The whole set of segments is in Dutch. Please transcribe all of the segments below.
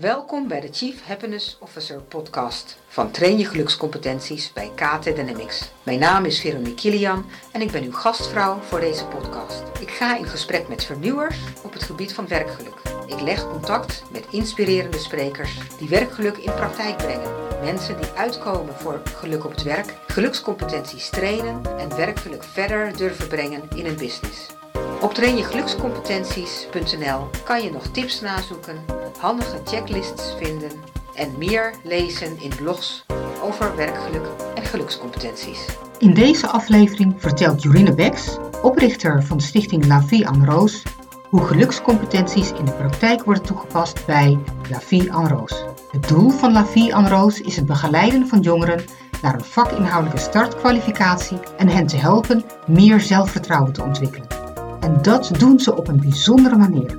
Welkom bij de Chief Happiness Officer podcast van Train je gelukscompetenties bij KT Dynamics. Mijn naam is Veronique Kilian en ik ben uw gastvrouw voor deze podcast. Ik ga in gesprek met vernieuwers op het gebied van werkgeluk. Ik leg contact met inspirerende sprekers die werkgeluk in praktijk brengen. Mensen die uitkomen voor geluk op het werk, gelukscompetenties trainen en werkgeluk verder durven brengen in een business. Op trainjegelukscompetenties.nl kan je nog tips nazoeken, handige checklists vinden en meer lezen in blogs over werkgeluk en gelukscompetenties. In deze aflevering vertelt Jorine Beks, oprichter van de stichting La Vie en Roos, hoe gelukscompetenties in de praktijk worden toegepast bij La Vie en Roos. Het doel van La Vie en Roos is het begeleiden van jongeren naar een vakinhoudelijke startkwalificatie en hen te helpen meer zelfvertrouwen te ontwikkelen. En dat doen ze op een bijzondere manier.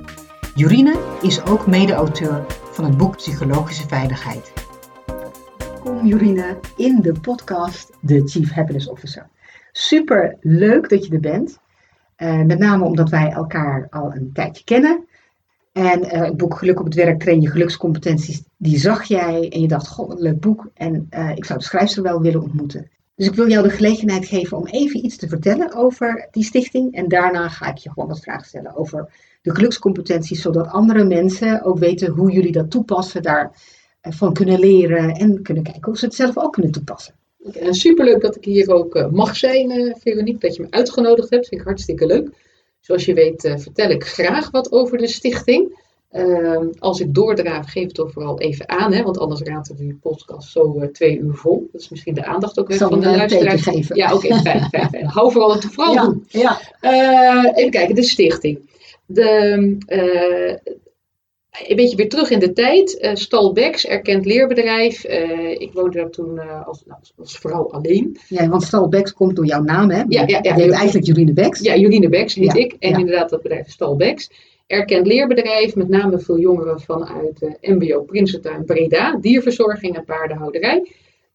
Jurine is ook mede-auteur van het boek Psychologische Veiligheid. Welkom Jurine in de podcast The Chief Happiness Officer. Super leuk dat je er bent. Uh, met name omdat wij elkaar al een tijdje kennen. En uh, het boek Geluk op het werk, train je gelukscompetenties, die zag jij en je dacht, goh, wat een leuk boek. En uh, ik zou de schrijfster wel willen ontmoeten. Dus ik wil jou de gelegenheid geven om even iets te vertellen over die stichting. En daarna ga ik je gewoon wat vragen stellen over de gelukscompetenties, zodat andere mensen ook weten hoe jullie dat toepassen, daarvan kunnen leren en kunnen kijken hoe ze het zelf ook kunnen toepassen. En superleuk dat ik hier ook mag zijn, uh, Veronique, dat je me uitgenodigd hebt. Vind ik hartstikke leuk. Zoals je weet vertel ik graag wat over de stichting. Uh, als ik doordraaf, geef het toch vooral even aan, hè, want anders raadt die podcast zo uh, twee uur vol. Dat is misschien de aandacht ook weer van de luisteraars. Geven. Ja, oké, okay, fijn, fijn, fijn. Hou vooral het vooral ja, doen. Ja. Uh, even kijken, de stichting. De, een beetje weer terug in de tijd. Stalbex, erkend leerbedrijf. ik woonde daar toen als, nou, als vrouw alleen. Ja, want Stalbex komt door jouw naam, hè? Ja, ja, ja. Je heet eigenlijk Jurine Bex. Ja, Jurine Bex heet Ja, ik. En ja. inderdaad dat bedrijf Stalbex erkend leerbedrijf, met name veel jongeren vanuit MBO Prinsentuin Breda, dierverzorging en paardenhouderij.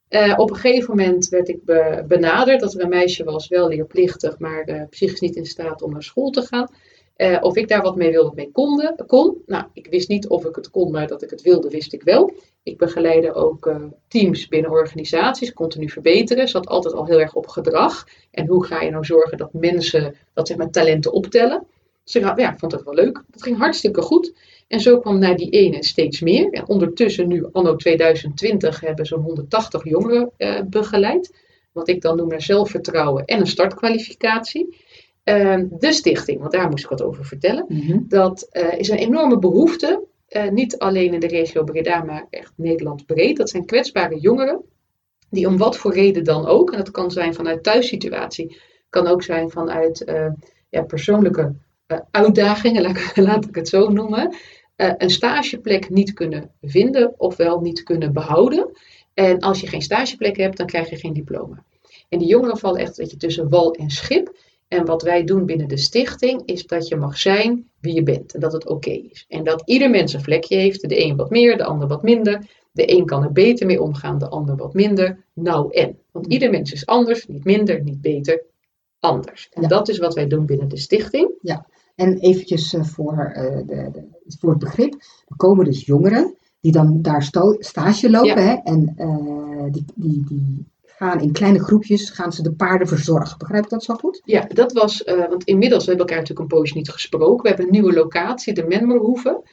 Uh, op een gegeven moment werd ik be benaderd dat er een meisje was, wel leerplichtig, maar uh, psychisch niet in staat om naar school te gaan. Uh, of ik daar wat mee wilde, mee konde, kon. Nou, ik wist niet of ik het kon, maar dat ik het wilde, wist ik wel. Ik begeleide ook teams binnen organisaties, continu verbeteren. Zat altijd al heel erg op gedrag. En hoe ga je nou zorgen dat mensen dat zeg maar, talenten optellen? Ik ja, vond het wel leuk. Dat ging hartstikke goed. En zo kwam na die ene steeds meer. En ondertussen nu, anno 2020, hebben zo'n 180 jongeren uh, begeleid. Wat ik dan noem naar zelfvertrouwen en een startkwalificatie. Uh, de stichting, want daar moest ik wat over vertellen. Mm -hmm. Dat uh, is een enorme behoefte. Uh, niet alleen in de regio Breda, maar echt Nederland breed. Dat zijn kwetsbare jongeren. Die om wat voor reden dan ook. En dat kan zijn vanuit thuissituatie. Kan ook zijn vanuit uh, ja, persoonlijke uitdagingen, laat, laat, ik het zo noemen, uh, een stageplek niet kunnen vinden ofwel niet kunnen behouden. En als je geen stageplek hebt, dan krijg je geen diploma. En die jongeren vallen echt weet je, tussen wal en schip. En wat wij doen binnen de stichting is dat je mag zijn wie je bent en dat het oké okay is. En dat ieder mens een vlekje heeft, de een wat meer, de ander wat minder. De een kan er beter mee omgaan, de ander wat minder. Nou en. Want ieder mens is anders, niet minder, niet beter, anders. En ja. dat is wat wij doen binnen de stichting. Ja, en eventjes uh, voor, uh, de, de, voor het begrip. Er komen dus jongeren die dan daar sto- stage lopen. Ja. Hè, en uh, die, die, die gaan in kleine groepjes, gaan ze de paarden verzorgen. Begrijp ik dat zo goed? Ja, dat was, want inmiddels, we hebben elkaar natuurlijk een poosje niet gesproken. We hebben een nieuwe locatie, de Menmerhoeve.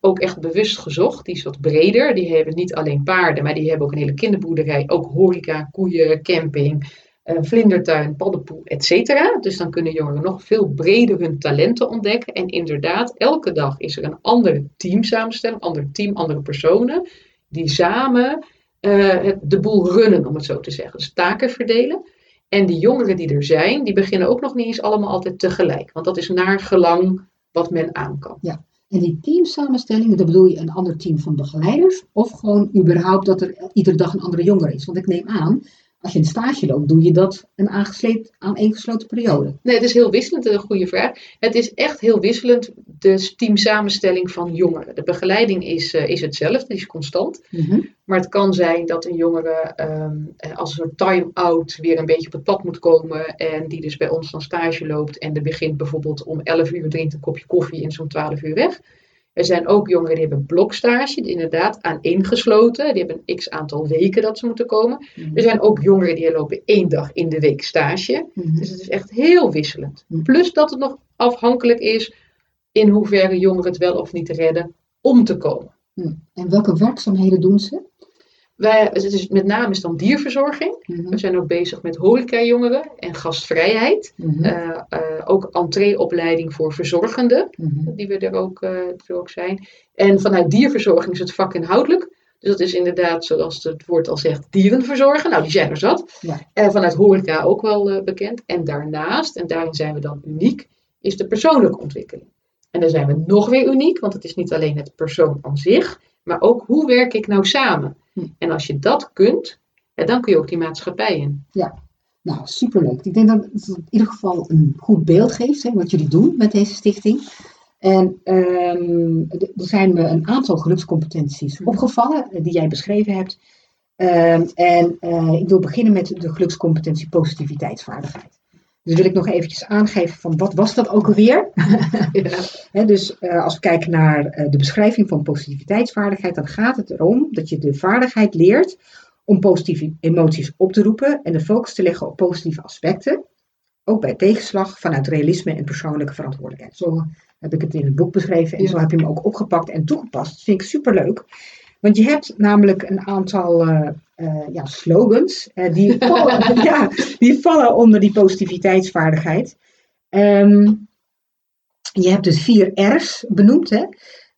Ook echt bewust gezocht. Die is wat breder. Die hebben niet alleen paarden, maar die hebben ook een hele kinderboerderij. Ook horeca, koeien, camping, vlindertuin, paddenpoel, etc. Dus dan kunnen jongeren nog veel breder hun talenten ontdekken. En inderdaad, elke dag is er een andere teamsamenstelling, ander team, andere personen, die samen uh, de boel runnen, om het zo te zeggen. Dus taken verdelen. En die jongeren die er zijn, die beginnen ook nog niet eens allemaal altijd tegelijk. Want dat is naar gelang wat men aan kan. Ja. En die teamsamenstelling, dat bedoel je een ander team van begeleiders? Of gewoon überhaupt dat er iedere dag een andere jongere is? Want ik neem aan, als je een stage loopt, doe je dat een aaneengesloten periode? Nee, het is heel wisselend, een goede vraag. Het is echt heel wisselend, de teamsamenstelling van jongeren. De begeleiding is, uh, is hetzelfde, die is constant. Mm -hmm. Maar het kan zijn dat een jongere um, als een soort time-out weer een beetje op het pad moet komen. En die dus bij ons dan stage loopt. En er begint bijvoorbeeld om 11 uur, drinkt een kopje koffie en zo'n 12 uur weg. Er zijn ook jongeren die hebben blokstage, die inderdaad aaneengesloten. Die hebben een x aantal weken dat ze moeten komen. Mhm. Er zijn ook jongeren die lopen één dag in de week stage. Mhm. Dus het is echt heel wisselend. Mhm. Plus dat het nog afhankelijk is in hoeverre jongeren het wel of niet redden om te komen. En welke werkzaamheden doen ze? Wij, het is met name is dan dierverzorging. Mhm. We zijn ook bezig met horeca-jongeren en gastvrijheid. Mhm. Eh, eh, ook entreeopleiding voor verzorgenden, Mhm. die we er ook, eh, er ook zijn. En vanuit dierverzorging is het vakinhoudelijk. Dus dat is inderdaad, zoals het woord al zegt, dierenverzorgen. Nou, die zijn er zat. Ja. En vanuit horeca ook wel eh, bekend. En daarnaast, en daarin zijn we dan uniek, is de persoonlijke ontwikkeling. En daar zijn we nog weer uniek, want het is niet alleen het persoon aan zich, maar ook hoe werk ik nou samen. En als je dat kunt, ja, dan kun je ook die maatschappij in. Nou, superleuk. Ik denk dat het in ieder geval een goed beeld geeft, hè, wat jullie doen met deze stichting. En ehm, er zijn me een aantal gelukscompetenties opgevallen eh, die jij beschreven hebt. Ehm, en eh, ik wil beginnen met de gelukscompetentie positiviteitsvaardigheid. Dus wil ik nog eventjes aangeven van wat was dat ook alweer? Ja. Dus eh, als we kijken naar eh, de beschrijving van positiviteitsvaardigheid, dan gaat het erom dat je de vaardigheid leert om positieve emoties op te roepen en de focus te leggen op positieve aspecten. Ook bij tegenslag vanuit realisme en persoonlijke verantwoordelijkheid. Zo heb ik het in het boek beschreven en Ja. zo heb je hem ook opgepakt en toegepast. Dat vind ik superleuk. Want je hebt namelijk een aantal eh, eh, ja, slogans eh, die, vallen, ja, die vallen onder die positiviteitsvaardigheid. Ehm, je hebt dus vier R's benoemd. Hè?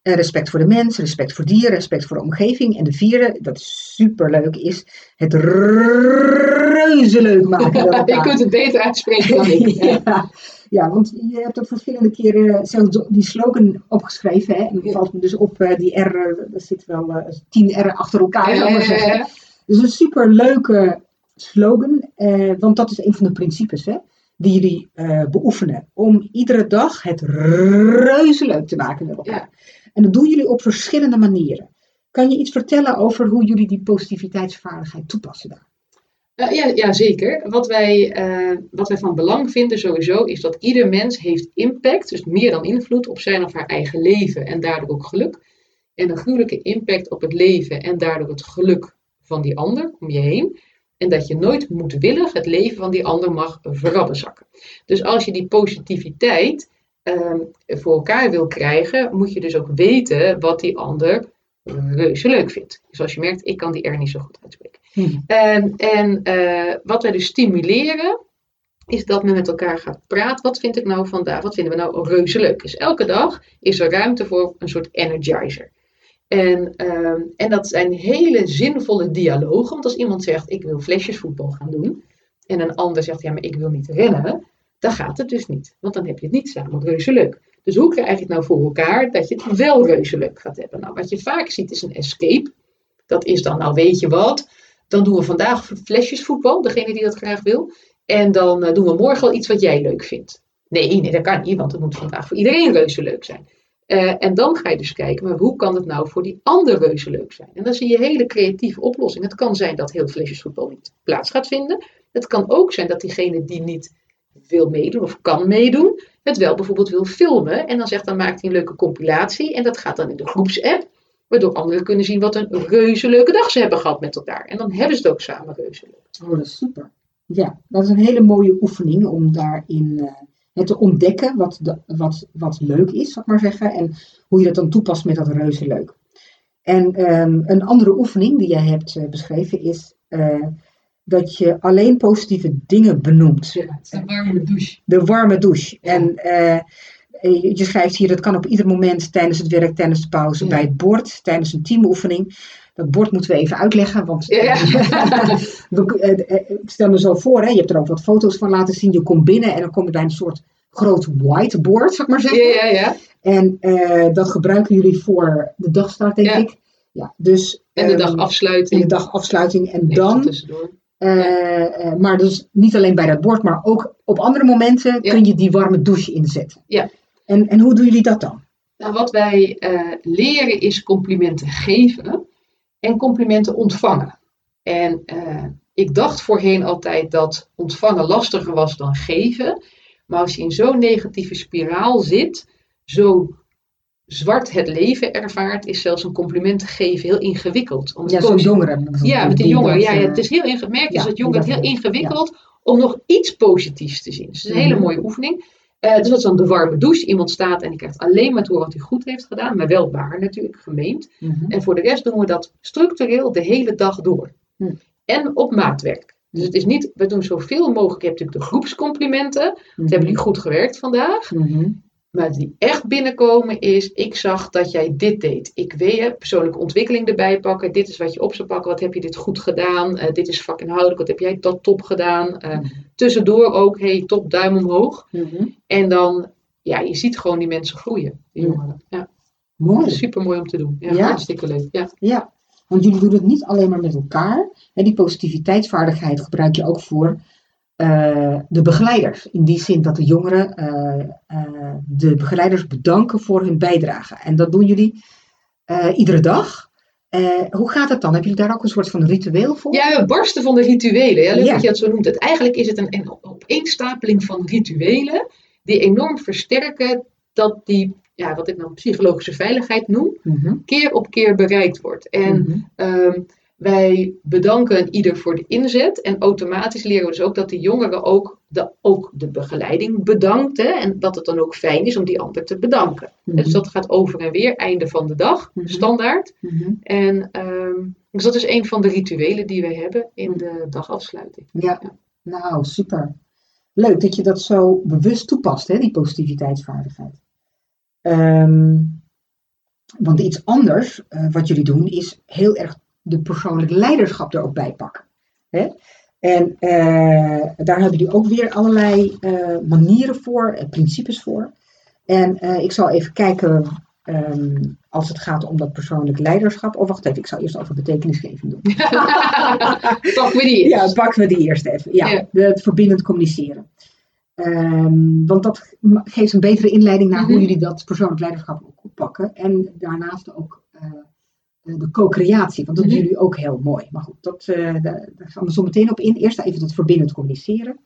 Respect voor de mens, respect voor dieren, respect voor de omgeving. En de vierde, dat is superleuk, is het reuze leuk maken. je kunt het beter uitspreken dan ik. ja, ja, want je hebt ook verschillende keren zelfs die slogan opgeschreven. Hè? En dan Ja. valt me dus op eh, die R, er zit wel eh, tien R achter elkaar, zou ik maar zeggen. Eh, Dus een super leuke slogan, eh, want dat is een van de principes hè, die jullie eh, beoefenen. Om iedere dag het reuze leuk te maken met elkaar. En dat doen jullie op verschillende manieren. Kan je iets vertellen over hoe jullie die positiviteitsvaardigheid toepassen daar? Eh, ja, ja, zeker. Wat wij, eh, wat wij van belang vinden sowieso is dat ieder mens heeft impact, dus meer dan invloed op zijn of haar eigen leven en daardoor ook geluk. En een gruwelijke impact op het leven en daardoor het geluk van die ander om je heen. En dat je nooit moedwillig het leven van die ander mag verrabbezakken. Dus als je die positiviteit ehm, voor elkaar wil krijgen, moet je dus ook weten wat die ander reuze leuk vindt. Zoals je merkt, ik kan die R niet zo goed uitspreken. En, en eh, wat wij dus stimuleren, is dat men met elkaar gaat praten. Wat vind ik nou vandaag? Wat vinden we nou reuze leuk? Dus elke dag is er ruimte voor een soort energizer. En, ehm, en dat zijn hele zinvolle dialogen. Want als iemand zegt, ik wil flesjesvoetbal gaan doen. En een ander zegt, ja, maar ik wil niet rennen. Dan gaat het dus niet. Want dan heb je het niet samen reuze leuk. Dus hoe krijg je nou voor elkaar dat je het wel reuze leuk gaat hebben? Nou, wat je vaak ziet is een escape. Dat is dan, nou weet je wat, dan doen we vandaag flesjesvoetbal, degene die dat graag wil. En dan eh, doen we morgen al iets wat jij leuk vindt. Nee, nee, dat kan niet, want het moet vandaag voor iedereen reuze leuk zijn. Eh, en dan ga je dus kijken, maar hoe kan het nou voor die ander reuze leuk zijn? En dan zie je hele creatieve oplossingen. Het kan zijn dat heel flesjesvoetbal niet plaats gaat vinden. Het kan ook zijn dat diegene die niet wil meedoen of kan meedoen, het wel bijvoorbeeld wil filmen. En dan zegt, dan maakt hij een leuke compilatie. En dat gaat dan in de groepsapp. Waardoor anderen kunnen zien wat een reuze leuke dag ze hebben gehad met elkaar. En dan hebben ze het ook samen reuze leuk. Oh, dat is super. Ja, dat is een hele mooie oefening om daarin eh, het te ontdekken wat, de, wat, wat leuk is, zal ik maar zeggen. En hoe je dat dan toepast met dat reuze leuk. En ehm, een andere oefening die jij hebt eh, beschreven is eh, dat je alleen positieve dingen benoemt. het is een warme douche. De warme douche. Ja. En eh, je je schrijft hier, dat kan op ieder moment tijdens het werk, tijdens de pauze, Ja. bij het bord, tijdens een teamoefening. Dat bord moeten we even uitleggen, want Ja. eh, eh, ik stel me zo voor, hè, je hebt er ook wat foto's van laten zien. Je komt binnen en dan kom je bij een soort groot whiteboard, zou ik maar zeggen. Ja, ja, ja. En eh, dat gebruiken jullie voor de dagstart, denk Ja. ik. Ja, dus, En de ehm, dagafsluiting. en de dagafsluiting. En Even dan, eh, eh, maar dus niet alleen bij dat bord, maar ook op andere momenten Ja. kun je die warme douche inzetten. Ja. En, en hoe doen jullie dat dan? Nou, wat wij eh, leren is complimenten geven en complimenten ontvangen. En eh, ik dacht voorheen altijd dat ontvangen lastiger was dan geven. Maar als je in zo'n negatieve spiraal zit, zo zwart het leven ervaart, is zelfs een compliment te geven heel ingewikkeld. Om Ja, zo'n jongeren. Ja, met de jongeren. Ja, ja, eh, het is heel ingewikkeld. Ja, is dat jongeren heel ingewikkeld om nog iets positiefs te zien. Dus het is een hele Mhm. mooie oefening. Eh, dus dat is dan de warme douche. Iemand staat en die krijgt alleen maar door wat hij goed heeft gedaan. Maar wel waar natuurlijk, gemeend. mhm. En voor de rest doen we dat structureel de hele dag door. Hm. En op maatwerk. Dus het is niet, we doen zoveel mogelijk. Je hebt natuurlijk de groepscomplimenten. Wat hebben jullie goed gewerkt vandaag? Mhm. Maar die echt binnenkomen is, ik zag dat jij dit deed. Ik weet je, persoonlijke ontwikkeling erbij pakken. Dit is wat je op zou pakken. Wat heb je dit goed gedaan? Eh, dit is vakinhoudelijk. Wat heb jij dat top gedaan? Eh, Mhm. tussendoor ook, hey, top, duim omhoog. Mhm. En dan, ja, je ziet gewoon die mensen groeien. Die Ja. jongeren. Ja, Mooi. super mooi om te doen. Ja, Ja? hartstikke leuk. Ja. Ja, want jullie doen het niet alleen maar met elkaar. En die positiviteitsvaardigheid gebruik je ook voor eh, de begeleiders. In die zin dat de jongeren eh, eh, de begeleiders bedanken voor hun bijdrage. En dat doen jullie iedere dag. Hoe gaat het dan? Hebben jullie daar ook een soort van ritueel voor? Ja, we barsten van de rituelen. Ja, leuk Ja. dat je het zo noemt. Het, eigenlijk is het een, een opeenstapeling van rituelen die enorm versterken dat die, ja, wat ik dan psychologische veiligheid noem, Mhm, keer op keer bereikt wordt. En mhm, ehm, wij bedanken ieder voor de inzet en automatisch leren we dus ook dat de jongeren ook de, ook de begeleiding bedankt. Hè, en dat het dan ook fijn is om die ander te bedanken. mhm, Dus dat gaat over en weer, einde van de dag, Mhm. standaard. mhm. En ehm, dus dat is een van de rituelen die wij hebben in de dagafsluiting. Ja, nou super. Leuk dat je dat zo bewust toepast, hè, die positiviteitsvaardigheid. Ehm, want iets anders eh, wat jullie doen is heel erg de persoonlijk leiderschap er ook bij pakken. Hè? En eh, daar hebben jullie ook weer allerlei eh, manieren voor, principes voor. En eh, ik zal even kijken ehm, als het gaat om dat persoonlijk leiderschap. Oh, wacht even, ik zal eerst over betekenisgeving doen. Pak we die Ja, eerst. pakken we die eerst even. Ja, Ja. het verbindend communiceren. Ehm, want dat geeft een betere inleiding naar hoe Mhm. jullie dat persoonlijk leiderschap ook oppakken. En daarnaast ook de co-creatie, want dat Mhm. doen jullie ook heel mooi. Maar goed, dat, eh, daar, gaan we zo meteen op in. Eerst even dat verbindend communiceren.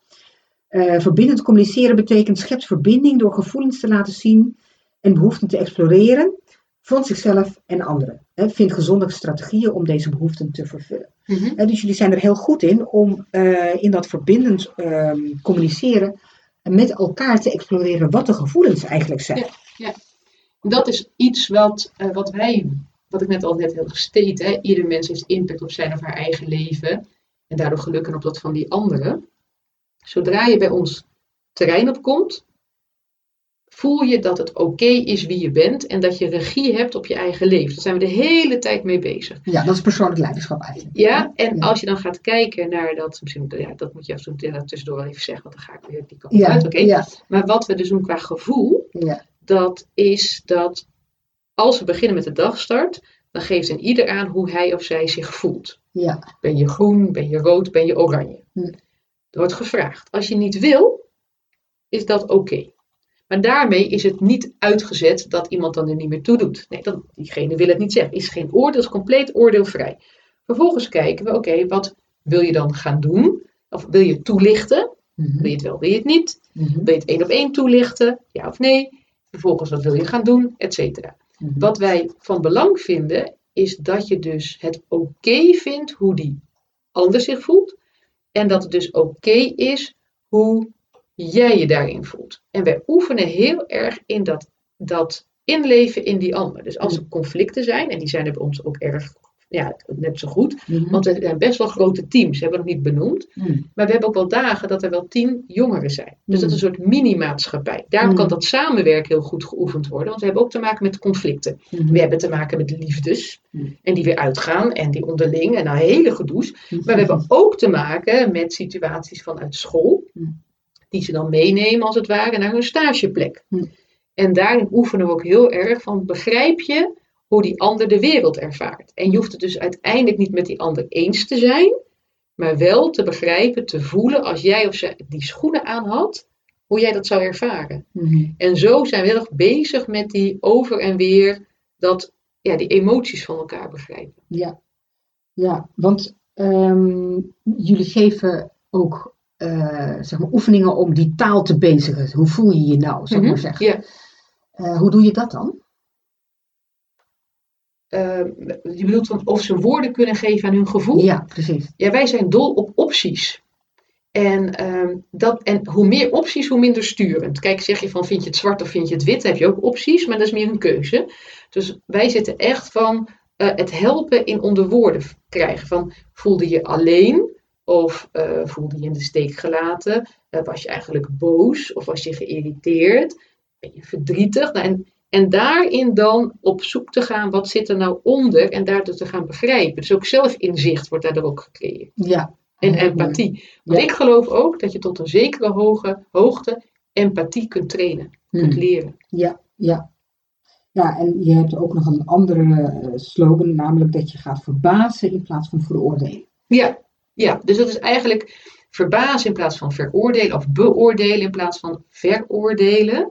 Eh, verbindend communiceren betekent schets verbinding door gevoelens te laten zien en behoeften te exploreren van zichzelf en anderen. Hè, vind gezonde strategieën om deze behoeften te vervullen. Mhm. Dus jullie zijn er heel goed in om eh, in dat verbindend ehm, communiceren met elkaar te exploreren wat de gevoelens eigenlijk zijn. Dat is iets wat, eh, wat wij, wat ik net al net heel gesteed, hè, ieder mens heeft impact op zijn of haar eigen leven en daardoor geluk en op dat van die anderen. Zodra je bij ons terrein opkomt, voel je dat het oké is wie je bent en dat je regie hebt op je eigen leven. Daar zijn we de hele tijd mee bezig. Ja, dat is persoonlijk leiderschap eigenlijk. Ja, en Ja. als je dan gaat kijken naar dat, misschien, ja, dat moet je af en toe tussendoor wel even zeggen, want dan ga ik weer die kant Ja, uit. Oké. ja, Maar wat we dus doen qua gevoel, ja. dat is dat als we beginnen met de dagstart, dan geeft een ieder aan hoe hij of zij zich voelt. ja. Ben je groen, ben je rood, ben je oranje? Hm. Er wordt gevraagd. Als je niet wil, is dat oké. Maar daarmee is het niet uitgezet dat iemand dan er niet meer toe doet. Nee, dan, diegene wil het niet zeggen. Is geen oordeel, is compleet oordeelvrij. Vervolgens kijken we, oké, wat wil je dan gaan doen? Of wil je toelichten? Mhm, Wil je het wel, wil je het niet? mhm, Wil je het één op één toelichten? Ja of nee? Vervolgens, wat wil je gaan doen? Etcetera. Wat wij van belang vinden, is dat je dus het oké vindt hoe die ander zich voelt. En dat het dus oké is hoe jij je daarin voelt. En wij oefenen heel erg in dat, dat inleven in die ander. Dus als er conflicten zijn, en die zijn er bij ons ook erg, ja, net zo goed. Mhm, Want we zijn best wel grote teams, hebben we nog niet benoemd. mhm. Maar we hebben ook wel dagen dat er wel tien jongeren zijn. Dus dat is een soort mini-maatschappij. Daarom kan dat samenwerken heel goed geoefend worden. Want we hebben ook te maken met conflicten. Mhm. We hebben te maken met liefdes. En die weer uitgaan. En die onderling. En nou hele gedoes. Mhm. Maar we hebben ook te maken met situaties vanuit school. Die ze dan meenemen als het ware naar hun stageplek. En daarin oefenen we ook heel erg van begrijp je hoe die ander de wereld ervaart. En je hoeft het dus uiteindelijk niet met die ander eens te zijn. Maar wel te begrijpen, te voelen als jij of zij die schoenen aan had. Hoe jij dat zou ervaren. Mhm. En zo zijn we heel erg bezig met die over en weer. Dat, ja, die emoties van elkaar begrijpen. Ja, ja want ehm, jullie geven ook eh, zeg maar, oefeningen om die taal te bezigen. Hoe voel je je nou, maar Mhm, zeggen. Ja. Eh, hoe doe je dat dan? Eh, je bedoelt van of ze woorden kunnen geven aan hun gevoel. Ja, precies. Ja, wij zijn dol op opties. En, ehm, dat, en hoe meer opties, hoe minder sturend. Kijk, zeg je van vind je het zwart of vind je het wit, dan heb je ook opties, maar dat is meer een keuze. Dus wij zitten echt van eh, het helpen in onder woorden krijgen. Van voelde je alleen of eh, voelde je in de steek gelaten? Uh, was je eigenlijk boos of was je geïrriteerd? Ben je verdrietig? Nou, en, en daarin dan op zoek te gaan, wat zit er nou onder? En daardoor te gaan begrijpen. Dus ook zelfinzicht wordt daardoor ook gecreëerd. Ja. En empathie. Want ik geloof ook dat je tot een zekere hoge, hoogte empathie kunt trainen, kunt Hmm. leren. Ja, ja. Ja, en je hebt ook nog een andere eh, slogan, namelijk dat je gaat verbazen in plaats van veroordelen. Ja, ja, dus dat is eigenlijk verbazen in plaats van veroordelen of beoordelen in plaats van veroordelen.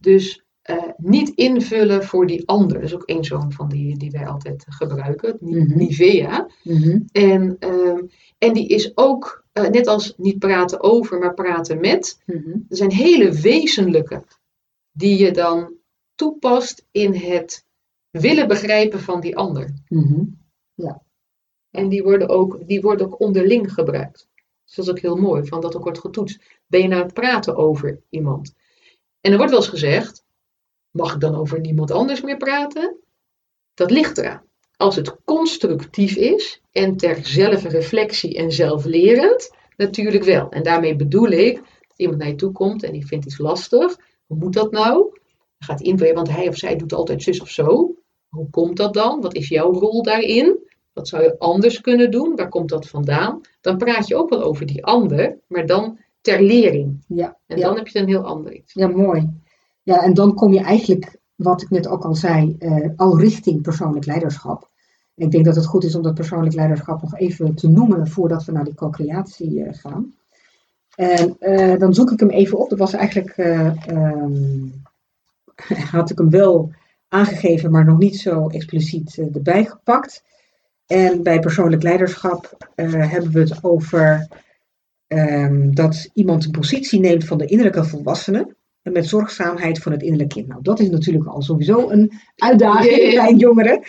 Dus eh, niet invullen voor die ander. Dat is ook één zo'n van die die wij altijd gebruiken, Mhm. Nivea. Mhm. En, ehm, en die is ook, eh, net als niet praten over, maar praten met. Mhm. Er zijn hele wezenlijke die je dan toepast in het willen begrijpen van die ander. Mhm. En die worden ook, die worden ook onderling gebruikt. Dus dat is ook heel mooi, van dat ook wordt getoetst. Ben je nou aan het praten over iemand? En er wordt wel eens gezegd, mag ik dan over niemand anders meer praten? Dat ligt eraan. Als het constructief is en ter zelfreflectie en zelflerend, natuurlijk wel. En daarmee bedoel ik dat iemand naar je toe komt en die vindt iets lastig. Hoe moet dat nou? Dan gaat invullen, want hij of zij doet altijd zus of zo. Hoe komt dat dan? Wat is jouw rol daarin? Wat zou je anders kunnen doen? Waar komt dat vandaan? Dan praat je ook wel over die ander, maar dan ter lering. Ja, En ja. dan heb je een heel ander iets. ja, mooi. Ja, en dan kom je eigenlijk, wat ik net ook al zei, eh, al richting persoonlijk leiderschap. Ik denk dat het goed is om dat persoonlijk leiderschap nog even te noemen voordat we naar die co-creatie eh, gaan. En eh, dan zoek ik hem even op. Dat was eigenlijk, eh, ehm, had ik hem wel aangegeven, maar nog niet zo expliciet erbij gepakt. En bij persoonlijk leiderschap hebben we het over ehm, dat iemand een positie neemt van de innerlijke volwassene. En met zorgzaamheid van het innerlijke kind. Nou, dat is natuurlijk al sowieso een uitdaging bij jongeren.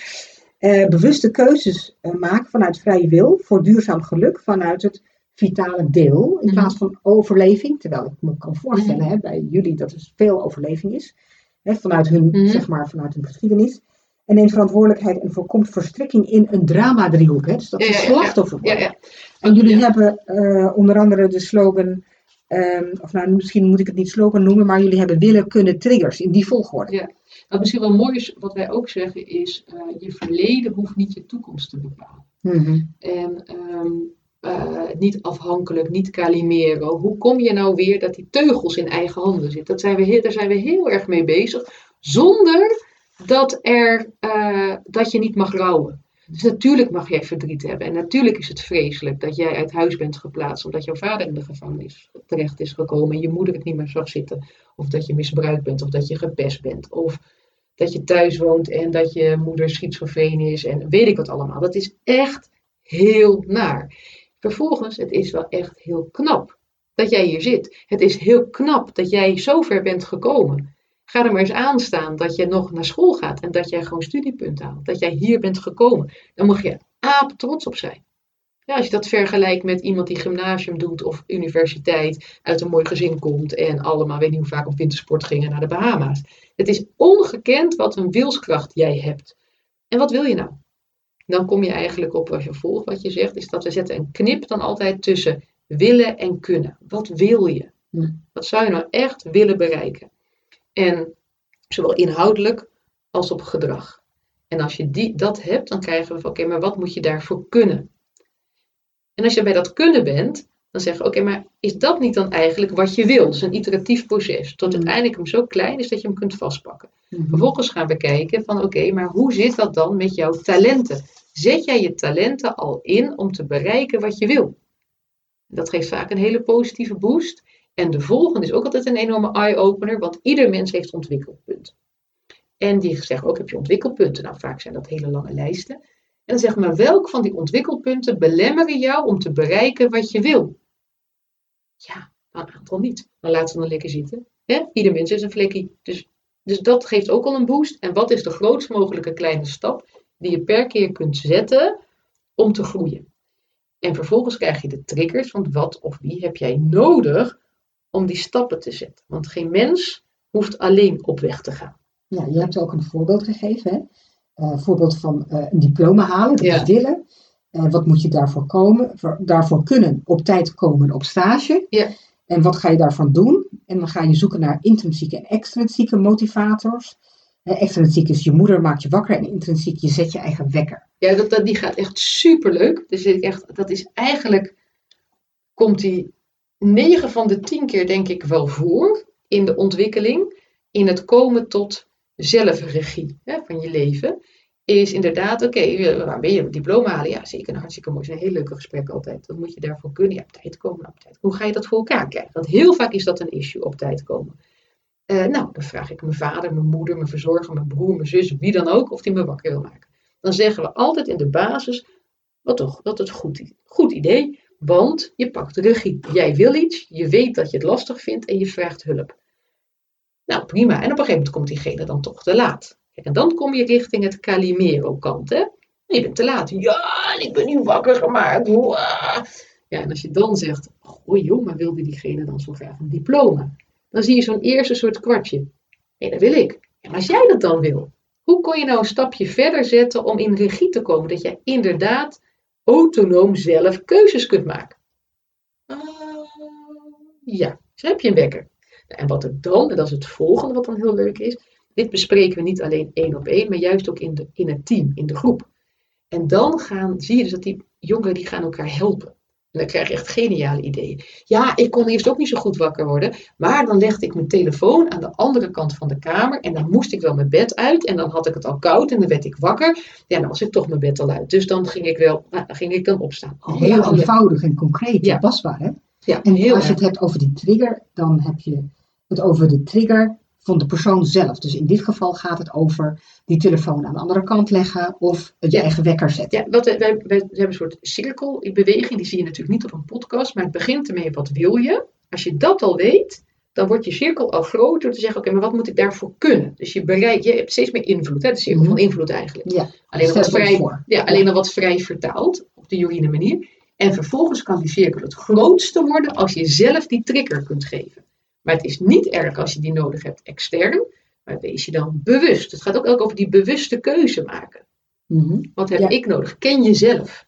Eh, bewuste keuzes eh, maken vanuit vrije wil voor duurzaam geluk vanuit het vitale deel in Mhm. plaats van overleving. Terwijl ik me kan voorstellen Mhm. hè, bij jullie dat er veel overleving is. Hè, vanuit, hun, Mhm. zeg maar, vanuit hun geschiedenis. En neemt verantwoordelijkheid en voorkomt verstrikking in een drama-driehoek. Dus dat is ja. slachtoffer Ja, ja. En jullie hebben eh, onder andere de slogan, ehm, of nou misschien moet ik het niet slogan noemen, maar jullie hebben willen kunnen triggers in die volgorde. Ja. Wat misschien wel mooi is, wat wij ook zeggen, is eh, je verleden hoeft niet je toekomst te bepalen. Mhm. En ehm, eh, niet afhankelijk, niet kalimeren. Hoe kom je nou weer dat die teugels in eigen handen zitten? Dat zijn we heel, daar zijn we heel erg mee bezig. Zonder dat, er, eh, dat je niet mag rouwen. Dus natuurlijk mag jij verdriet hebben. En natuurlijk is het vreselijk dat jij uit huis bent geplaatst omdat jouw vader in de gevangenis terecht is gekomen en je moeder het niet meer zag zitten. Of dat je misbruikt bent, of dat je gepest bent. Of dat je thuis woont en dat je moeder schizofreen is en weet ik wat allemaal. Dat is echt heel naar. Vervolgens, het is wel echt heel knap dat jij hier zit. Het is heel knap dat jij zo ver bent gekomen. Ga er maar eens aan staan dat je nog naar school gaat en dat jij gewoon studiepunten haalt. Dat jij hier bent gekomen. Dan mag je aap trots op zijn. Ja, als je dat vergelijkt met iemand die gymnasium doet of universiteit, uit een mooi gezin komt en allemaal, weet niet hoe vaak op wintersport gingen naar de Bahama's. Het is ongekend wat een wilskracht jij hebt. En wat wil je nou? Dan kom je eigenlijk op, als je volgt wat je zegt, is dat we zetten een knip dan altijd tussen willen en kunnen. Wat wil je? Hm. Wat zou je nou echt willen bereiken? En zowel inhoudelijk als op gedrag. En als je die, dat hebt, dan krijgen we van oké, maar wat moet je daarvoor kunnen? En als je bij dat kunnen bent, dan zeggen we oké, maar is dat niet dan eigenlijk wat je wil? Dus een iteratief proces. Tot Mm. uiteindelijk hem zo klein is dat je hem kunt vastpakken. Mhm. Vervolgens gaan we kijken van oké, maar hoe zit dat dan met jouw talenten? Zet jij je talenten al in om te bereiken wat je wil? Dat geeft vaak een hele positieve boost. En de volgende is ook altijd een enorme eye-opener, want ieder mens heeft ontwikkelpunten. En die zeggen ook, heb je ontwikkelpunten? Nou, vaak zijn dat hele lange lijsten. En dan zeg maar, welk van die ontwikkelpunten belemmeren jou om te bereiken wat je wil? Ja, nou, een aantal niet. Dan laten we dan lekker zitten. Ieder mens is een vlekkie. Dus, dus dat geeft ook al een boost. En wat is de grootst mogelijke kleine stap? die je per keer kunt zetten om te groeien. En vervolgens krijg je de triggers van wat of wie heb jij nodig om die stappen te zetten. Want geen mens hoeft alleen op weg te gaan. Ja, je hebt ook een voorbeeld gegeven. Hè? Uh, voorbeeld van uh, een diploma halen, dat Ja. is willen. Uh, wat moet je daarvoor komen? Voor, daarvoor kunnen op tijd komen op stage. Ja. En wat ga je daarvan doen? En dan ga je zoeken naar intrinsieke en extrinsieke motivators. Extrinsiek is je moeder maakt je wakker en intrinsiek je zet je eigen wekker. Ja, dat, dat, die gaat echt superleuk. Dus ik echt, dat is eigenlijk, komt die 9 van de 10 keer denk ik wel voor in de ontwikkeling, in het komen tot zelfregie hè, van je leven. Is inderdaad, oké, okay, waar ben je? Een diploma halen? Ja, zeker. Een hartstikke mooi. Het is een heel leuke gesprek altijd. Wat moet je daarvoor kunnen? Ja, op tijd komen, op tijd. Hoe ga je dat voor elkaar krijgen? Want heel vaak is dat een issue, op tijd komen. Uh, nou, dan vraag ik mijn vader, mijn moeder, mijn verzorger, mijn broer, mijn zus, wie dan ook, of die me wakker wil maken. Dan zeggen we altijd in de basis, wat toch, dat een goed, goed idee, want je pakt de regie. Jij wil iets, je weet dat je het lastig vindt en je vraagt hulp. Nou, prima. En op een gegeven moment komt diegene dan toch te laat. Kijk, en dan kom je richting het Calimero-kant, hè. Je bent te laat. Ja, ik ben nu wakker gemaakt. Ja, en als je dan zegt, oh joh, maar wilde diegene dan zo graag een diploma? Dan zie je zo'n eerste soort kwartje. Nee, dat wil ik. Ja, maar als jij dat dan wil, hoe kon je nou een stapje verder zetten om in regie te komen? Dat je inderdaad autonoom zelf keuzes kunt maken. Uh, ja, dus heb je een wekker. Nou, en wat er dan, en dat is het volgende wat dan heel leuk is. Dit bespreken we niet alleen één op één, maar juist ook in, de, in het team, in de groep. En dan gaan, zie je dus dat die jongeren die gaan elkaar helpen. En dan krijg je echt geniale ideeën. Ja, ik kon eerst ook niet zo goed wakker worden. Maar dan legde ik mijn telefoon aan de andere kant van de kamer. En dan moest ik wel mijn bed uit. En dan had ik het al koud en dan werd ik wakker. Ja, dan was ik toch mijn bed al uit. Dus dan ging ik wel, nou, dan ging ik dan opstaan. Heel eenvoudig en concreet, Ja. toepasbaar hè? Ja, En heel als je het hebt over die trigger, dan heb je het over de trigger van de persoon zelf. Dus in dit geval gaat het over die telefoon aan de andere kant leggen of het je Ja. eigen wekker zetten. Ja, wat, wij, wij, wij hebben een soort cirkelbeweging. Die zie je natuurlijk niet op een podcast. Maar het begint ermee, wat wil je? Als je dat al weet, dan wordt je cirkel al groter. Door te zeggen, oké, maar wat moet ik daarvoor kunnen? Dus je, bereik, je hebt steeds meer invloed. Hè? De cirkel Mhm. van invloed eigenlijk. Ja, Alleen nog wat vrij, voor. ja, alleen nog wat vrij vertaald. Op de Jorine manier. En vervolgens kan die cirkel het grootste worden als je zelf die trigger kunt geven. Maar het is niet erg als je die nodig hebt extern. Maar wees je dan bewust. Het gaat ook over die bewuste keuze maken. Mhm. Wat heb Ja. ik nodig? Ken jezelf.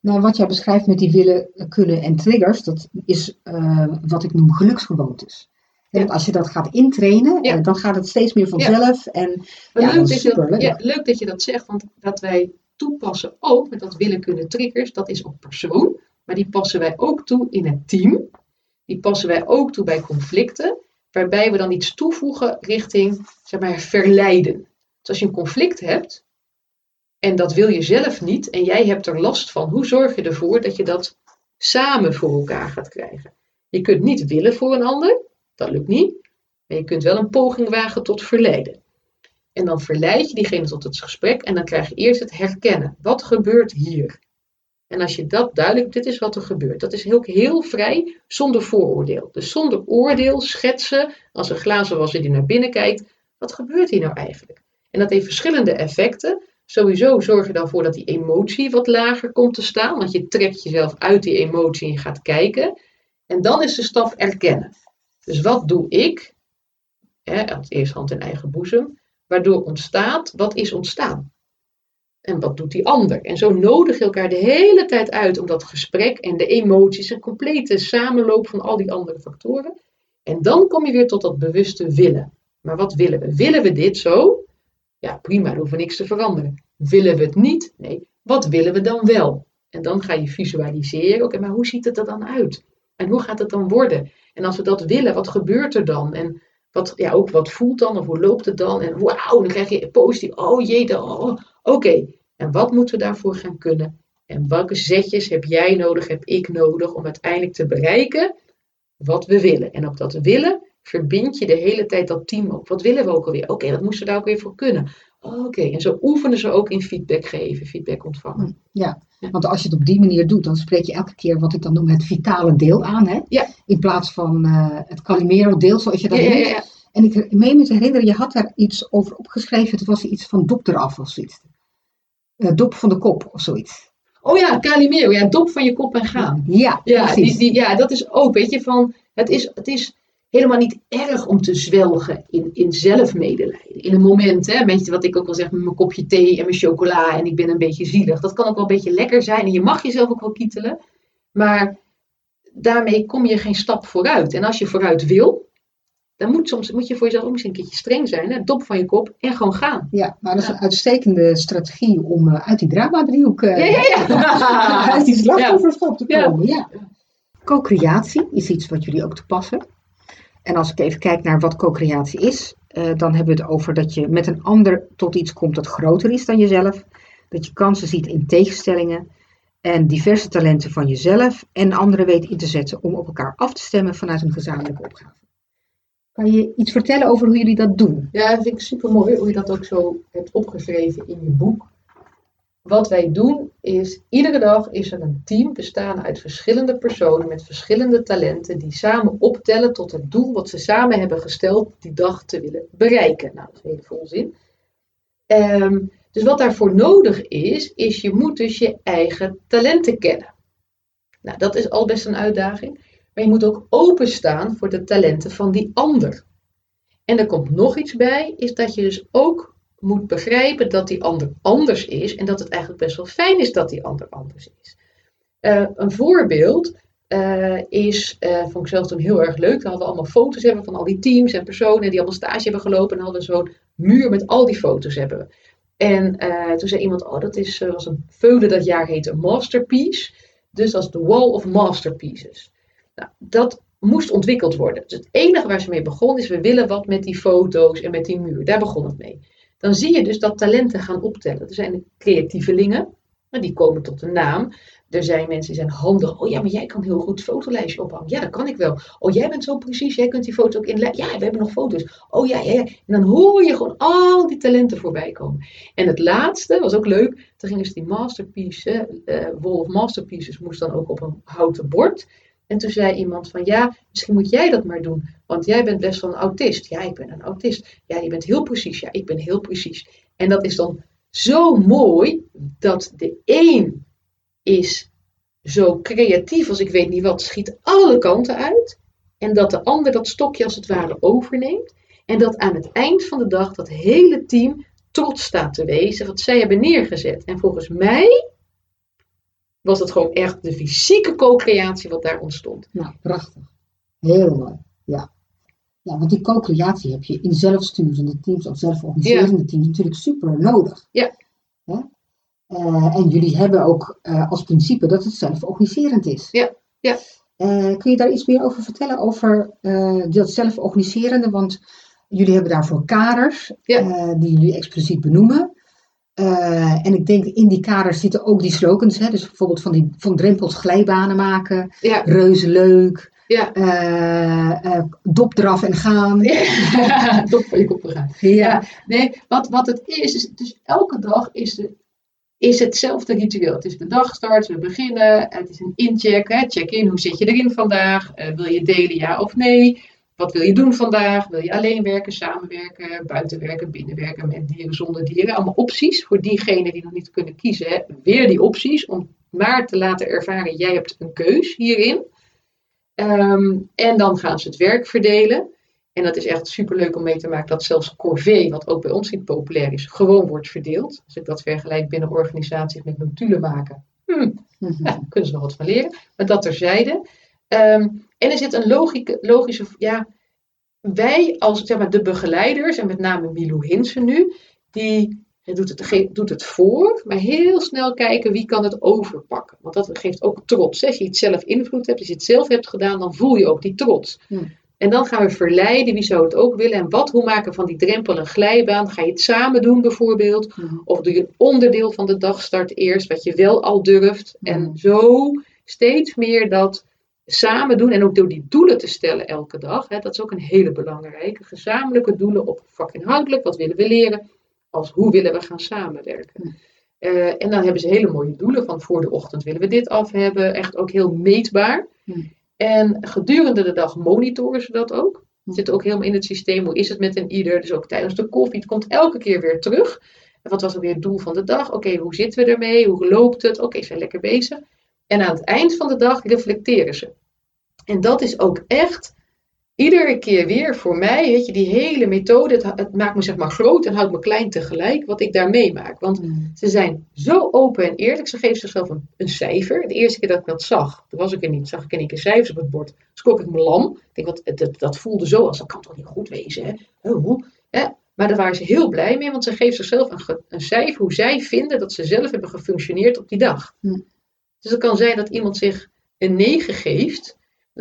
Nou, wat jij beschrijft met die willen, kunnen en triggers, dat is eh, wat ik noem geluksgewoontes. Ja. want als je dat gaat intrainen, Ja. eh, dan gaat het steeds meer vanzelf. En Ja, leuk, dat ja, leuk dat je dat zegt, want dat wij toepassen ook met dat willen kunnen triggers, dat is op persoon, maar die passen wij ook toe in het team. Die passen wij ook toe bij conflicten, waarbij we dan iets toevoegen richting, zeg maar, verleiden. Dus als je een conflict hebt en dat wil je zelf niet en jij hebt er last van, hoe zorg je ervoor dat je dat samen voor elkaar gaat krijgen? Je kunt niet willen voor een ander, dat lukt niet, maar je kunt wel een poging wagen tot verleiden. En dan verleid je diegene tot het gesprek en dan krijg je eerst het herkennen. Wat gebeurt hier? En als je dat duidelijk, dit is wat er gebeurt. Dat is heel, heel vrij, zonder vooroordeel. Dus zonder oordeel schetsen, als een glazen wasser die naar binnen kijkt, wat gebeurt hier nou eigenlijk? En dat heeft verschillende effecten. Sowieso zorg je dan voor dat die emotie wat lager komt te staan, want je trekt jezelf uit die emotie en je gaat kijken. En dan is de stap erkennen. Dus wat doe ik? Als eerst hand in eigen boezem waardoor ontstaat wat is ontstaan. En wat doet die ander? En zo nodig je elkaar de hele tijd uit om dat gesprek en de emoties, een complete samenloop van al die andere factoren. En dan kom je weer tot dat bewuste willen. Maar wat willen we? Willen we dit zo? Ja, prima, dan hoeven niks te veranderen. Willen we het niet? Nee, wat willen we dan wel? En dan ga je visualiseren, oké, maar hoe ziet het er dan uit? En hoe gaat het dan worden? En als we dat willen, wat gebeurt er dan? En wat, ja, ook wat voelt dan of hoe loopt het dan? En wauw, dan krijg je positief. Oh jee, dan, oh, oké. En wat moeten we daarvoor gaan kunnen? En welke zetjes heb jij nodig, heb ik nodig om uiteindelijk te bereiken wat we willen? En op dat willen verbind je de hele tijd dat team ook. Wat willen we ook alweer? Oké, wat moesten we daar ook weer voor kunnen? Oké, en zo oefenen ze ook in feedback geven, feedback ontvangen. ja, want als je het op die manier doet, dan spreek je elke keer wat ik dan noem het vitale deel aan. Hè? Ja. In plaats van eh, het Calimero-deel, zoals je dat Ja, noemt. ja. En ik meen me te herinneren, je had daar iets over opgeschreven. Het was iets van dokter af of zoiets. Eh, dop van de kop of zoiets. Oh ja, Calimero. Ja, dop van je kop en gaan. Ja, Ja, precies. die, die, ja, dat is ook, weet je, van, het is, het is helemaal niet erg om te zwelgen in, in zelfmedelijden. In een moment, hè, weet je wat ik ook wel zeg, met mijn kopje thee en mijn chocola en ik ben een beetje zielig. Dat kan ook wel een beetje lekker zijn en je mag jezelf ook wel kietelen. Maar daarmee kom je geen stap vooruit. En als je vooruit wil, dan moet, soms, moet je voor jezelf ook misschien een keertje streng zijn. Hè? Dop van je kop en gewoon gaan. Ja, maar dat is een uitstekende strategie om eh, uit die drama-driehoek, eh, Ja, ja, ja. uit die slachtofferschap te komen. Ja. Co-creatie is iets wat jullie ook toepassen. En als ik even kijk naar wat co-creatie is, eh, dan hebben we het over dat je met een ander tot iets komt dat groter is dan jezelf. Dat je kansen ziet in tegenstellingen en diverse talenten van jezelf en anderen weet in te zetten om op elkaar af te stemmen vanuit een gezamenlijke opgave. Kan je iets vertellen over hoe jullie dat doen? Ja, dat vind ik super mooi hoe je dat ook zo hebt opgeschreven in je boek. Wat wij doen is, iedere dag is er een team bestaande uit verschillende personen met verschillende talenten die samen optellen tot het doel wat ze samen hebben gesteld die dag te willen bereiken. Nou, dat is hele volzin. Ehm, dus wat daarvoor nodig is, is je moet dus je eigen talenten kennen. Nou, dat is al best een uitdaging. Maar je moet ook openstaan voor de talenten van die ander. En er komt nog iets bij, is dat je dus ook moet begrijpen dat die ander anders is en dat het eigenlijk best wel fijn is dat die ander anders is. Eh, een voorbeeld eh, is, eh, vond ik zelf toen heel erg leuk, we hadden allemaal foto's hebben van al die teams en personen die allemaal stage hebben gelopen en hadden zo'n muur met al die foto's hebben we. En toen zei iemand, oh dat is, was een veulen dat jaar heette Masterpiece, dus dat is de Wall of Masterpieces. Nou, dat moest ontwikkeld worden. Dus het enige waar ze mee begon is, we willen wat met die foto's en met die muur. Daar begon het mee. Dan zie je dus dat talenten gaan optellen. Er zijn creatievelingen, maar die komen tot de naam. Er zijn mensen die zijn handig. Oh ja, maar jij kan heel goed fotolijstje ophangen. Ja, dat kan ik wel. Oh, jij bent zo precies. Jij kunt die foto ook inleiden. Ja, we hebben nog foto's. Oh ja, ja, ja. En dan hoor je gewoon al die talenten voorbij komen. En het laatste was ook leuk. Toen gingen ze die masterpiece, eh Wall of Masterpieces, moest dan ook op een houten bord. En toen zei iemand van ja, misschien moet jij dat maar doen. Want jij bent best wel een autist. Ja, ik ben een autist. Ja, je bent heel precies. Ja, ik ben heel precies. En dat is dan zo mooi dat de een is zo creatief als ik weet niet wat, schiet alle kanten uit. En dat de ander dat stokje als het ware overneemt. En dat aan het eind van de dag dat hele team trots staat te wezen wat zij hebben neergezet. En volgens mij was het gewoon echt de fysieke co-creatie wat daar ontstond. Nou, prachtig. Heel mooi. Ja. Ja, want die co-creatie heb je in zelfsturende teams of zelforganiserende teams natuurlijk super nodig. Ja. Hè? Eh, en jullie hebben ook eh, als principe dat het zelforganiserend is. Ja, ja. Eh, kun je daar iets meer over vertellen, over dat zelforganiserende? Want jullie hebben daarvoor kaders Ja. die jullie expliciet benoemen. Eh, en ik denk in die kaders zitten ook die slogans. Hè? Dus bijvoorbeeld van, die, van drempels glijbanen maken. Ja, Reuze leuk. ja. eh eh, dop eraf en gaan. ja. Top van je kop gaan. Ja. Nee, wat, wat het is, is dus elke dag is, de, is hetzelfde ritueel. Het is de dagstart, we beginnen, het is een incheck, check-in, hoe zit je erin vandaag? Wil je delen, ja of nee? Wat wil je doen vandaag? Wil je alleen werken, samenwerken, buiten werken, binnenwerken, met dieren, zonder dieren? Allemaal opties voor diegenen die nog niet kunnen kiezen. Hè. Weer die opties om maar te laten ervaren, jij hebt een keus hierin. Ehm, en dan gaan ze het werk verdelen. En dat is echt superleuk om mee te maken dat zelfs corvée, wat ook bij ons niet populair is, gewoon wordt verdeeld. Als ik dat vergelijk binnen organisaties met notulen maken, hm, Mhm. ja, kunnen ze nog wat van leren. Maar dat terzijde. Ehm, en er zit een logieke, logische, ja, wij als zeg maar, de begeleiders, en met name Milou Hinsen nu, die doet het, doet het voor, maar heel snel kijken wie kan het overpakken. Want dat geeft ook trots. hè. Als je iets zelf invloed hebt, als je het zelf hebt gedaan, dan voel je ook die trots. Hmm. En dan gaan we verleiden, wie zou het ook willen en wat, hoe maken van die drempel een glijbaan? Ga je het samen doen bijvoorbeeld? Mhm. Of doe je een onderdeel van de dagstart eerst, wat je wel al durft? En Mhm. zo steeds meer dat samen doen en ook door die doelen te stellen elke dag. Hè, dat is ook een hele belangrijke. Gezamenlijke doelen op vakinhoudelijk, wat willen we leren? Als hoe willen we gaan samenwerken? Mhm. Eh, en dan hebben ze hele mooie doelen van voor de ochtend willen we dit af hebben. Echt ook heel meetbaar. Mhm. En gedurende de dag monitoren ze dat ook. Mhm. Zit ook helemaal in het systeem. Hoe is het met een ieder? Dus ook tijdens de koffie. Het komt elke keer weer terug. wat was weer het doel van de dag? Oké, hoe zitten we ermee? Hoe loopt het? Oké, zijn lekker bezig. En aan het eind van de dag reflecteren ze. En dat is ook echt iedere keer weer voor mij, weet je, die hele methode, het, het, maakt me zeg maar groot en houdt me klein tegelijk, wat ik daar meemaak. Want Mm. ze zijn zo open en eerlijk, ze geven zichzelf een, een cijfer. De eerste keer dat ik dat zag, toen was ik er niet, zag ik in één keer cijfers op het bord. Schrok ik me lam. Ik denk, wat, dat, dat voelde zo als, dat kan toch niet goed wezen, hè? Hoe? Hè? Maar daar waren ze heel blij mee, want ze geven zichzelf een, een cijfer hoe zij vinden dat ze zelf hebben gefunctioneerd op die dag. Hm. Dus het kan zijn dat iemand zich een 9 geeft. Dat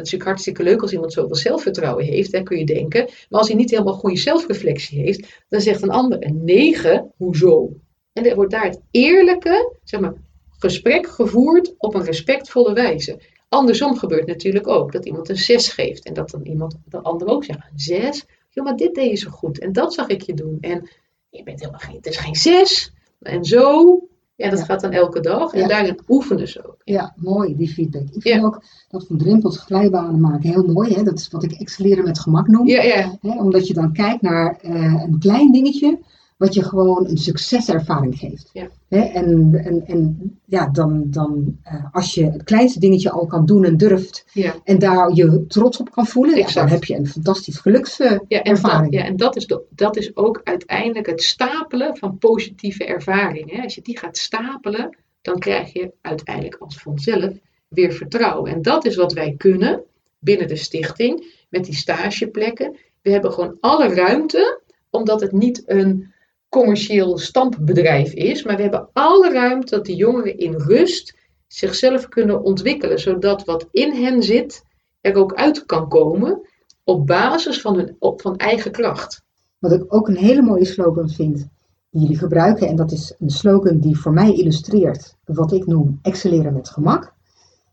is natuurlijk hartstikke leuk als iemand zoveel zelfvertrouwen heeft, hè, kun je denken. Maar als hij niet helemaal goede zelfreflectie heeft, dan zegt een ander een 9, hoezo? En er wordt daar het eerlijke, zeg maar, gesprek gevoerd op een respectvolle wijze. Andersom gebeurt natuurlijk ook dat iemand een 6 geeft en dat dan iemand, de ander ook zegt, een 6? Ja, maar dit deed je zo goed en dat zag ik je doen. En je bent helemaal geen, het is geen 6. En zo, ja, dat Ja. gaat dan elke dag. En Ja. daarin oefenen ze ook. Ja, mooi, die feedback. Ik vind Ja. ook dat van drempels glijbanen maken heel mooi. Hè? Dat is wat ik excelleren met gemak noem. Ja, ja, Hè? Omdat je dan kijkt naar eh, een klein dingetje wat je gewoon een succeservaring geeft. Ja. En, en, en ja, dan, dan eh, als je het kleinste dingetje al kan doen en durft ja. en daar je trots op kan voelen, ja, dan heb je een fantastisch gelukservaring. Ja, en, dat, ja, en dat, is de, dat is ook uiteindelijk het stapelen van positieve ervaringen. Als je die gaat stapelen, dan krijg je uiteindelijk als vanzelf weer vertrouwen. En dat is wat wij kunnen binnen de stichting met die stageplekken. We hebben gewoon alle ruimte, omdat het niet een commercieel stampbedrijf is, maar we hebben alle ruimte dat de jongeren in rust zichzelf kunnen ontwikkelen, zodat wat in hen zit er ook uit kan komen op basis van, hun, op, van eigen kracht. Wat ik ook een hele mooie slogan vind, die jullie gebruiken, en dat is een slogan die voor mij illustreert wat ik noem excelleren met gemak.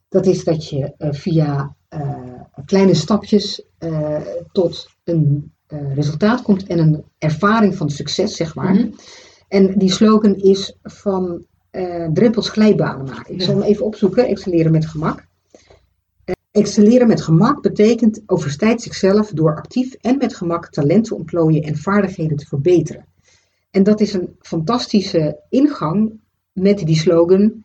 Dat is dat je eh, via eh, kleine stapjes eh, tot een resultaat komt en een ervaring van succes, zeg maar. Mhm. En die slogan is van eh, drempels glijbanen maken. Ik zal hem even opzoeken, excelleren met gemak. Eh, excelleren met gemak betekent overstijdt zichzelf door actief en met gemak talent te ontplooien en vaardigheden te verbeteren. En dat is een fantastische ingang met die slogan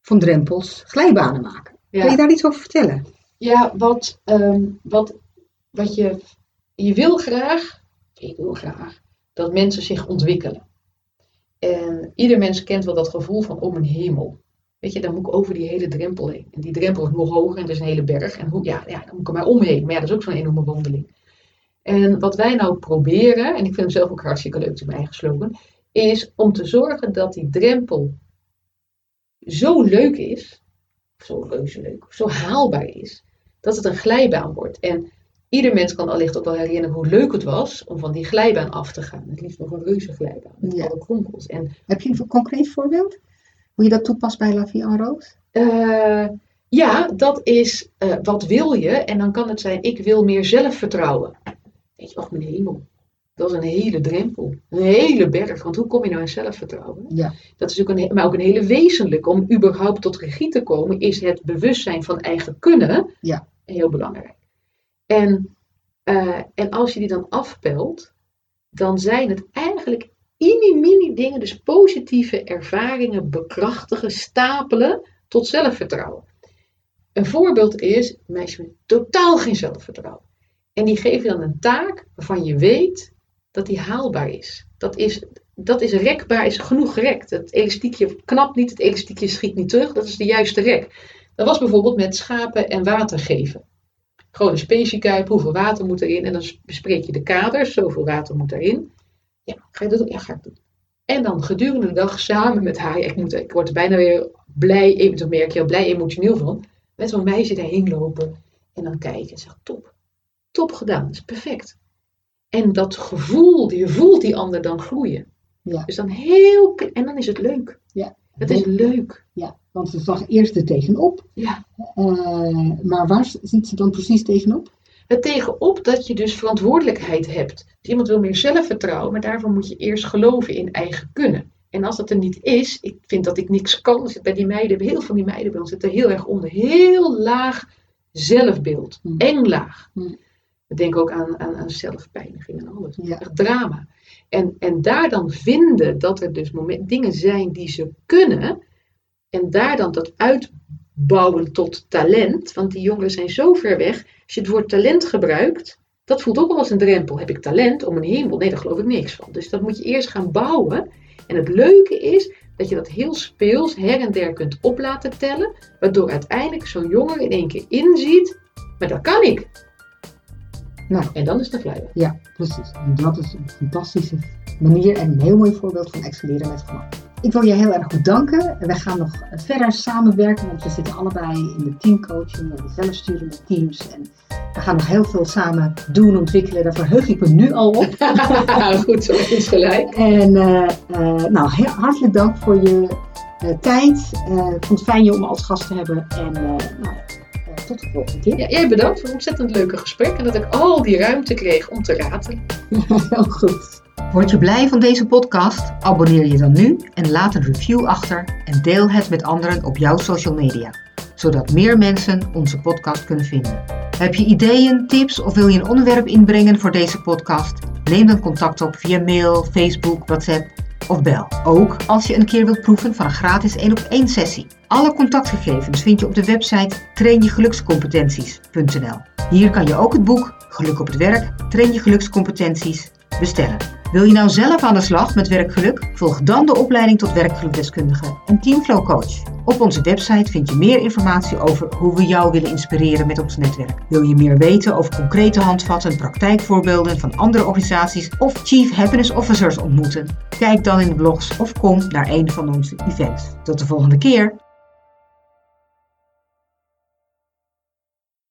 van drempels glijbanen maken. Kun je daar iets over vertellen? Ja, wat, ehm, wat, wat je, je wil graag, ik wil graag, dat mensen zich ontwikkelen. En ieder mens kent wel dat gevoel van om een hemel. Weet je, dan moet ik over die hele drempel heen. En die drempel is nog hoger en er is een hele berg. En hoe, ja, ja, dan moet ik er maar omheen. Maar ja, dat is ook zo'n enorme wandeling. En wat wij nou proberen, en ik vind hem zelf ook hartstikke leuk, is mijn eigen is om te zorgen dat die drempel zo leuk is, zo reuze zo haalbaar is, dat het een glijbaan wordt. En ieder mens kan allicht ook wel herinneren hoe leuk het was om van die glijbaan af te gaan. Het liefst nog een reuze glijbaan met Ja. alle kronkels. En Heb je een concreet voorbeeld? Hoe je dat toepast bij La Vie en Roos? eh, ja, dat is eh, wat wil je? En dan kan het zijn, ik wil meer zelfvertrouwen. Weet je, och mijn hemel. Dat is een hele drempel. Een hele berg. Want hoe kom je nou in zelfvertrouwen? Ja. Dat is ook een, maar ook een hele wezenlijke. Om überhaupt tot regie te komen, is het bewustzijn van eigen kunnen Ja. heel belangrijk. En, eh, en als je die dan afpelt, dan zijn het eigenlijk mini-mini dingen, dus positieve ervaringen bekrachtigen, stapelen tot zelfvertrouwen. Een voorbeeld is meisje met totaal geen zelfvertrouwen. En die geef je dan een taak waarvan je weet dat die haalbaar is. Dat is, dat is rekbaar, is genoeg gerekt. Het elastiekje knapt niet, het elastiekje schiet niet terug. Dat is de juiste rek. Dat was bijvoorbeeld met schapen en water geven. Gewoon een speciekuip, hoeveel water moet erin? En dan bespreek je de kaders, zoveel water moet erin. Ja, ga je dat doen? Ja, ga ik doen. En dan gedurende de dag samen met haar, ik, moet, ik word er bijna weer blij, dat merk je al, blij emotioneel van. Met zo'n meisje daarheen lopen en dan kijken en zeggen, top. Top gedaan, dat is perfect. En dat gevoel, je voelt die ander dan groeien. Ja. Dus dan heel, en dan is het leuk. Ja. Het is leuk. Ja, want ze zag eerst er tegenop. Ja. Eh, maar waar ziet ze dan precies tegenop? Het tegenop dat je dus verantwoordelijkheid hebt. Dus iemand wil meer zelfvertrouwen, maar daarvoor moet je eerst geloven in eigen kunnen. En als dat er niet is, ik vind dat ik niks kan, zit bij die meiden, heel veel van die meiden bij ons zitten heel erg onder. Heel laag zelfbeeld. Hmm. Eng laag. Hmm. We denken ook aan, aan, aan zelfpijniging en alles. Ja. Echt drama. En, en daar dan vinden dat er dus moment, dingen zijn die ze kunnen. En daar dan dat uitbouwen tot talent. Want die jongeren zijn zo ver weg. Als je het woord talent gebruikt, dat voelt ook al als een drempel. Heb ik talent om een hemel? Nee, daar geloof ik niks van. Dus dat moet je eerst gaan bouwen. En het leuke is dat je dat heel speels her en der kunt op laten tellen. Waardoor uiteindelijk zo'n jongere in één keer inziet, maar dat kan ik. Nou, En dan is het vrijdag. ja, precies. En dat is een fantastische manier en een heel mooi voorbeeld van excelleren met gemak. Ik wil je heel erg bedanken. We gaan nog verder samenwerken, want we zitten allebei in de teamcoaching en de zelfsturende teams. En we gaan nog heel veel samen doen, ontwikkelen. Daar verheug ik me nu al op. Goed, zo is gelijk. En eh, eh, nou, heel hartelijk dank voor je eh, tijd. Ik vond het fijn je om als gast te hebben. En nou, tot de volgende keer. Ja, jij bedankt voor een ontzettend leuke gesprek. En dat ik al die ruimte kreeg om te ratelen. Heel goed. Word je blij van deze podcast? Abonneer je dan nu en laat een review achter en deel het met anderen op jouw social media, zodat meer mensen onze podcast kunnen vinden. Heb je ideeën, tips of wil je een onderwerp inbrengen voor deze podcast? Neem dan contact op via mail, Facebook, WhatsApp of bel. Ook als je een keer wilt proeven van een gratis 1 op 1 sessie. Alle contactgegevens vind je op de website trainjegelukscompetenties.nl. Hier kan je ook het boek Geluk op het werk, Train je gelukscompetenties bestellen. Wil je nou zelf aan de slag met werkgeluk? Volg dan de opleiding tot werkgelukdeskundige en Teamflow Coach. Op onze website vind je meer informatie over hoe we jou willen inspireren met ons netwerk. Wil je meer weten over concrete handvatten, praktijkvoorbeelden van andere organisaties of Chief Happiness Officers ontmoeten? Kijk dan in de blogs of kom naar een van onze events. Tot de volgende keer!